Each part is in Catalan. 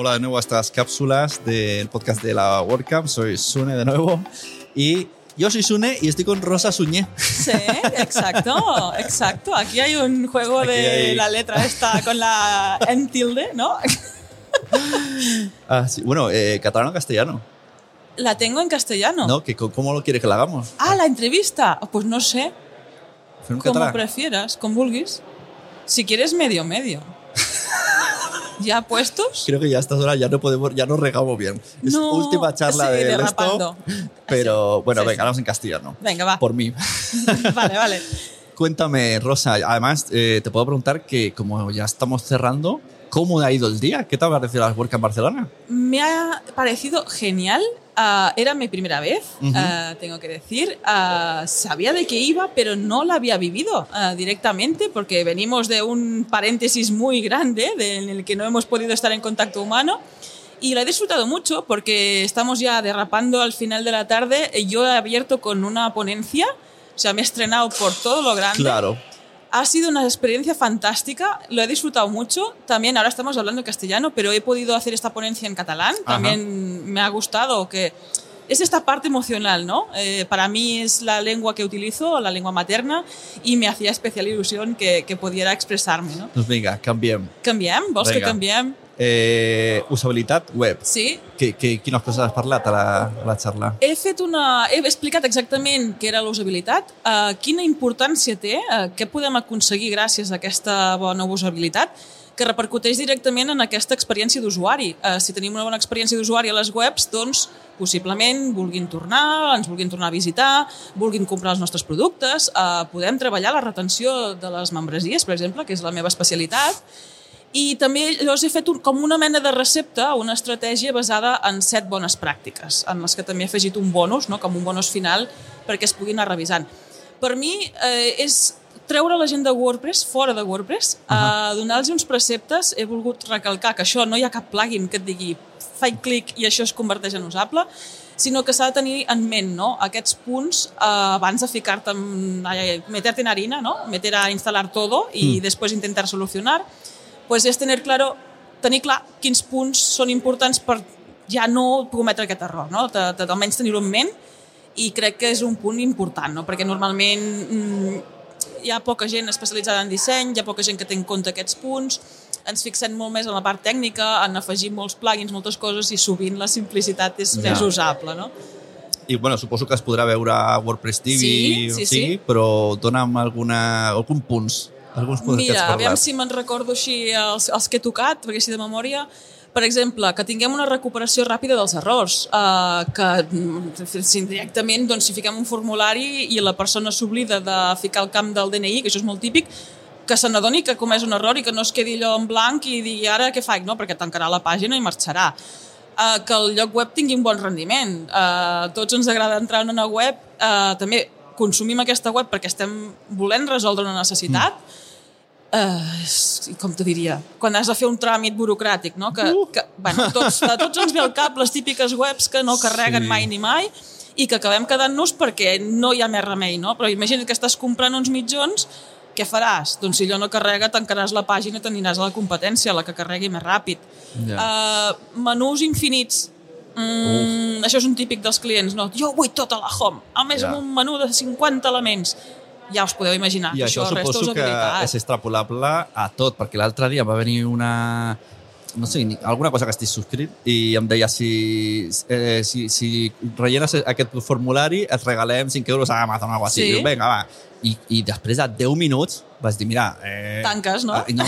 Hola de nuevo a estas cápsulas del podcast de la WordCamp. Soy Sune de nuevo y yo soy Sune y estoy con Rosa Suñé. Sí, exacto, exacto. Aquí hay un juego Aquí de hay- la letra esta con la en tilde, ¿no? Ah, sí. Bueno, eh, catalán o castellano. La tengo en castellano. ¿No? ¿Que, ¿Cómo lo quieres que la hagamos? Ah, la entrevista. Pues no sé, como prefieras, con vulguis. Si quieres medio medio. ¿Ya puestos? Creo que ya a estas horas ya no podemos, ya no regamos bien. Es No, última charla sí, de esto. derrapando. Pero bueno, Sí, venga, hablamos en castellano. Venga, va. Por mí. Vale, vale. Cuéntame, Rosa. Además, eh, te puedo preguntar que como ya estamos cerrando, ¿cómo ha ido el día? ¿Qué te ha parecido la WordCamp Barcelona? Me ha parecido genial. Ah, era mi primera vez, Ujú. ah, tengo que decir. Ah, sabía de qué iba, pero no la había vivido directamente porque venimos de un paréntesis muy grande de- en el que no hemos podido estar en contacto humano. Y la he disfrutado mucho porque estamos ya derrapando al final de la tarde. Yo he abierto con una ponencia, o sea, me he estrenado por todo lo grande. Claro. Ha sido una experiencia fantástica, lo he disfrutado mucho. También ahora estamos hablando en castellano, pero he podido hacer esta ponencia en catalán. Ajá. También me ha gustado que es esta parte emocional, ¿no? Eh, para mí es la lengua que utilizo, la lengua materna, y me hacía especial ilusión que, que pudiera expresarme, ¿no? Doncs vinga, canviem. Canviem? Vols que Vinga. canviem? Eh, usabilitat web. Sí. Que, que, quines coses has parlat a la, a la xarra? He fet una... He explicat exactament què era la usabilitat, uh, quina importància té, uh, què podem aconseguir gràcies a aquesta bona usabilitat, que repercuteix directament en aquesta experiència d'usuari. Uh, si tenim una bona experiència d'usuari a les webs, doncs possiblement vulguin tornar, ens vulguin tornar a visitar, vulguin comprar els nostres productes, uh, podem treballar la retenció de les membresies, per exemple, que és la meva especialitat, i també llavors he fet un, com una mena de recepta, una estratègia basada en set bones pràctiques, en les que també he afegit un bonus, no? com un bonus final, perquè es puguin anar revisant. Per mi eh, és treure la gent de WordPress fora de WordPress, uh -huh. donar-los uns preceptes, he volgut recalcar que això no hi ha cap plugin que et digui faig clic i això es converteix en usable, sinó que s'ha de tenir en ment no? aquests punts eh, abans de ficar-te en, ai, meterte en harina, no? meter a instalar todo i mm. després intentar solucionar pues és tener claro, tenir clar quins punts són importants per ja no cometre aquest error, no? De, de, almenys tenir-ho en ment i crec que és un punt important, no? perquè normalment mm, hi ha poca gent especialitzada en disseny, hi ha poca gent que té en compte aquests punts, ens fixem molt més en la part tècnica, en afegir molts plugins, moltes coses, i sovint la simplicitat és Ja. més usable, no? I bueno, suposo que es podrà veure a WordPress TV, Sí, sí, sigui, sí. però dona'm alguna, algun punts, alguns que Mira, aviam si me'n recordo així els, els que he tocat, perquè així de memòria. Per exemple, que tinguem una recuperació ràpida dels errors, uh, que mm, si directament, doncs, si fiquem un formulari i la persona s'oblida de ficar el camp del DNI, que això és molt típic, que se n'adoni que comès un error i que no es quedi allò en blanc i digui ara què faig, no? perquè tancarà la pàgina i marxarà. Uh, que el lloc web tingui un bon rendiment. Uh, tots ens agrada entrar en una web, uh, també consumim aquesta web perquè estem volent resoldre una necessitat, Uh, com te diria, quan has de fer un tràmit burocràtic, no? que, Uh. que bueno, tots, a tots ens ve al cap les típiques webs que no carreguen Sí. mai ni mai i que acabem quedant-nos perquè no hi ha més remei, no? Però imagina't que estàs comprant uns mitjons, què faràs? Doncs si allò no carrega, tancaràs la pàgina i t'aniràs a la competència, a la que carregui més ràpid. Ja. Uh, menús infinits. Mm, això és un típic dels clients, no? Jo vull tota la home, a més Ja. amb un menú de 50 elements. Ja us podeu imaginar I que això això suposo que és extrapolable a tot, perquè l'altre dia va venir una, no sé, alguna cosa que estic subscrit i em deia si, eh, si, si rellenes aquest formulari et regalem 5 euros a Amazon o alguna cosa així. Sí. Dic, vinga, va. I, I després de 10 minuts vaig dir, mira... Eh, Tanques, no? ah, no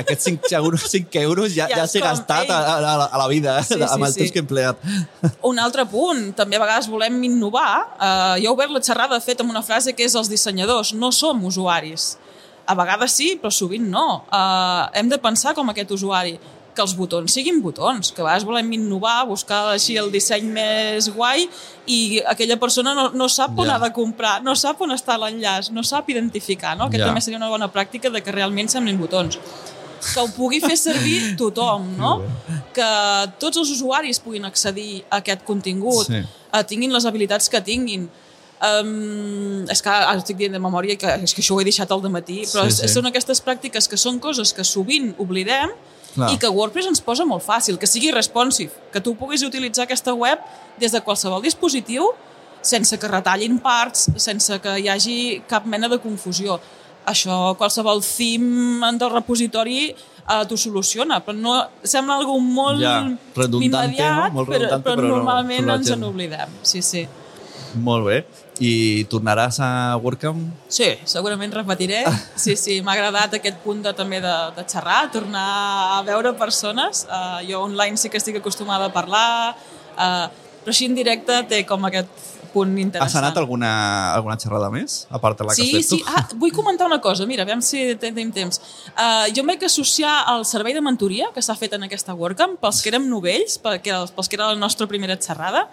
aquests 5 euros, 5 euros ja, Ja ja, s'he gastat ei. a, a, a, a la vida Sí, sí, amb el sí. temps que he empleat. Un altre punt, també a vegades volem innovar. Uh, jo he obert la xerrada, de fet, amb una frase que és els dissenyadors no som usuaris. A vegades sí, però sovint no. Uh, hem de pensar com aquest usuari que els botons siguin botons, que a vegades volem innovar, buscar així el disseny més guai i aquella persona no, no sap on Ja. ha de comprar, no sap on està l'enllaç, no sap identificar. No? Aquest Ja. també seria una bona pràctica de que realment semblin botons que ho pugui fer servir tothom, no? Que tots els usuaris puguin accedir a aquest contingut, Sí. eh, tinguin les habilitats que tinguin. Um, és que ara estic dient de memòria que és que això ho he deixat al matí, però sí, sí. són aquestes pràctiques que són coses que sovint oblidem Clar. i que WordPress ens posa molt fàcil, que sigui responsive, que tu puguis utilitzar aquesta web des de qualsevol dispositiu sense que retallin parts, sense que hi hagi cap mena de confusió. Això qualsevol theme del repositori eh, t'ho soluciona, però no, sembla algo molt Ja, redundante, immediat, no? Molt però, redundante, però, però no, normalment però la ens gent- n'oblidem. Sí, sí. Molt bé. I tornaràs a WordCamp? Sí, segurament repetiré. Sí, sí, m'ha agradat aquest punt de, també de, de xerrar, tornar a veure persones. Uh, jo online sí que estic acostumada a parlar, uh, però així en directe té com aquest punt interessant. Has anat alguna, alguna xerrada més? A part de la que Sí, has fet sí. tu? Ah, vull comentar una cosa, mira, aviam si tenim temps. Uh, jo em vaig associar al servei de mentoria que s'ha fet en aquesta WordCamp pels que érem novells, pels que era la nostra primera xerrada,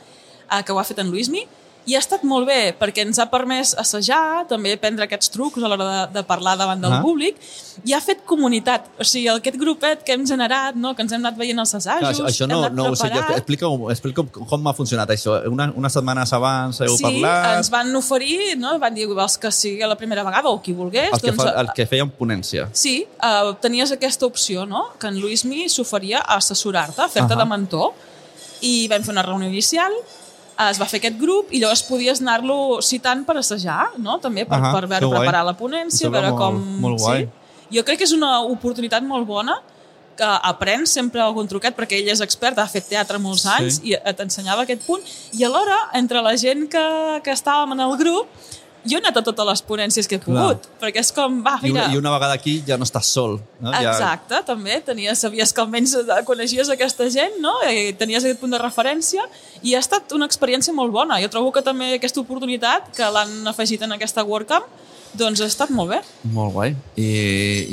uh, que ho ha fet en Luismi, i ha estat molt bé perquè ens ha permès assajar, també aprendre aquests trucs a l'hora de, de parlar davant del Ah. públic i ha fet comunitat. O sigui, aquest grupet que hem generat, no? que ens hem anat veient els Clar, assajos, això, això no, hem anat no sé. jo- preparant. Explica, explica com ha funcionat això. Una, unes setmanes abans heu Sí, parlat... ens van oferir, no? van dir, vols que sigui la primera vegada o qui volgués. El que, doncs, fa, el que feien ponència. Sí, uh, tenies aquesta opció, no? Que en Luismi s'oferia a assessorar-te, a fer-te Ahà. de mentor. I vam fer una reunió inicial, eh, es va fer aquest grup i llavors podies anar-lo citant per assajar, no? També per, Ahà, per veure, preparar la ponència, veure molt- com... molt guai. Sí? Jo crec que és una oportunitat molt bona que aprens sempre algun truquet, perquè ell és expert, ha fet teatre molts Sí. anys i eh, t'ensenyava aquest punt. I alhora, entre la gent que, que estàvem en el grup, jo he anat a totes les ponències que he Clar. pogut, perquè és com, va, I una, mira... I una vegada aquí ja no estàs sol. No? Ja, Exacte, també. Tenies, sabies que almenys eh, coneixies aquesta gent, no? I tenies aquest punt de referència i ha estat una experiència molt bona. Jo trobo que també aquesta oportunitat que l'han afegit en aquesta WordCamp doncs ha estat molt bé. Molt guai. I,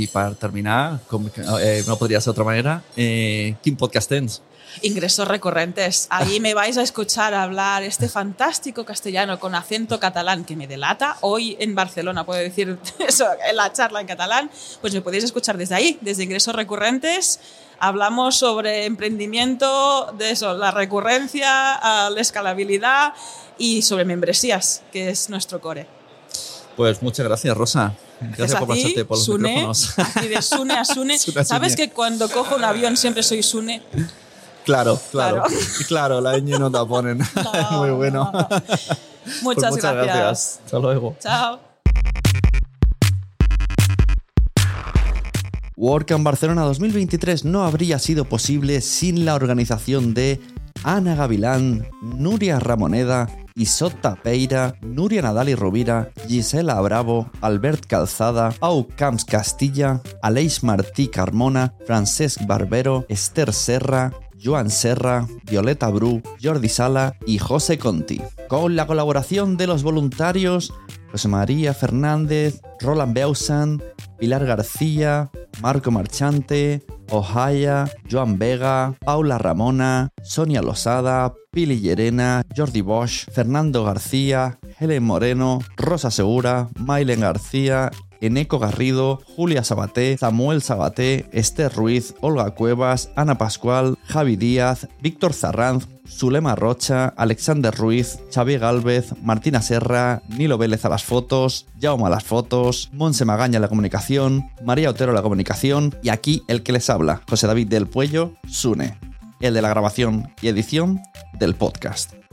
i per terminar, com que, eh, no podria ser d'altra manera, eh, quin podcast tens? Ingresos recurrentes. Ahí me vais a escuchar hablar este fantástico castellano con acento catalán que me delata. Hoy en Barcelona puedo decir eso, en la charla en catalán. Pues me podéis escuchar desde ahí, desde Ingresos Recurrentes. Hablamos sobre emprendimiento, de eso, la recurrencia, la escalabilidad y sobre membresías, que es nuestro core. Pues muchas gracias, Rosa. Gracias, por ti, pasarte por los Sune, micrófonos. aquí de Sune a Sune. Sune a ¿Sabes Sune. que cuando cojo un avión siempre soy Sune? Claro, claro. Claro. Claro, la ñ no te ponen. No, Muy bueno. no. Pues Muchas, gracias. Hasta luego. Chao. WordCamp Barcelona 2023 no habría sido posible sin la organización de Ana Gavilán, Nuria Ramoneda, Isota Peira, Nuria Nadal y Rovira, Gisela Bravo, Albert Calzada, Pau Camps Castilla, Aleix Martí Carmona, Francesc Barbero, Esther Serra, Joan Serra, Violeta Bru, Jordi Sala y José Conti. Con la colaboración de los voluntarios José María Fernández, Roland Beusan, Pilar García, Marco Marchante, Ohaya, Joan Vega, Paula Ramona, Sonia Losada, Pili Llerena, Jordi Bosch, Fernando García, Helen Moreno, Rosa Segura, Mailen García, Eneco Garrido, Julia Sabaté, Samuel Sabaté, Esther Ruiz, Olga Cuevas, Ana Pascual, Javi Díaz, Víctor Zarranz, Zulema Rocha, Alexander Ruiz, Xavier Galvez, Martina Serra, Nilo Vélez a las fotos, Jaume a las fotos, Monse Magaña a la comunicación, María Otero a la comunicación y aquí el que les habla, José David del Puello, Sune, el de la grabación y edición del podcast.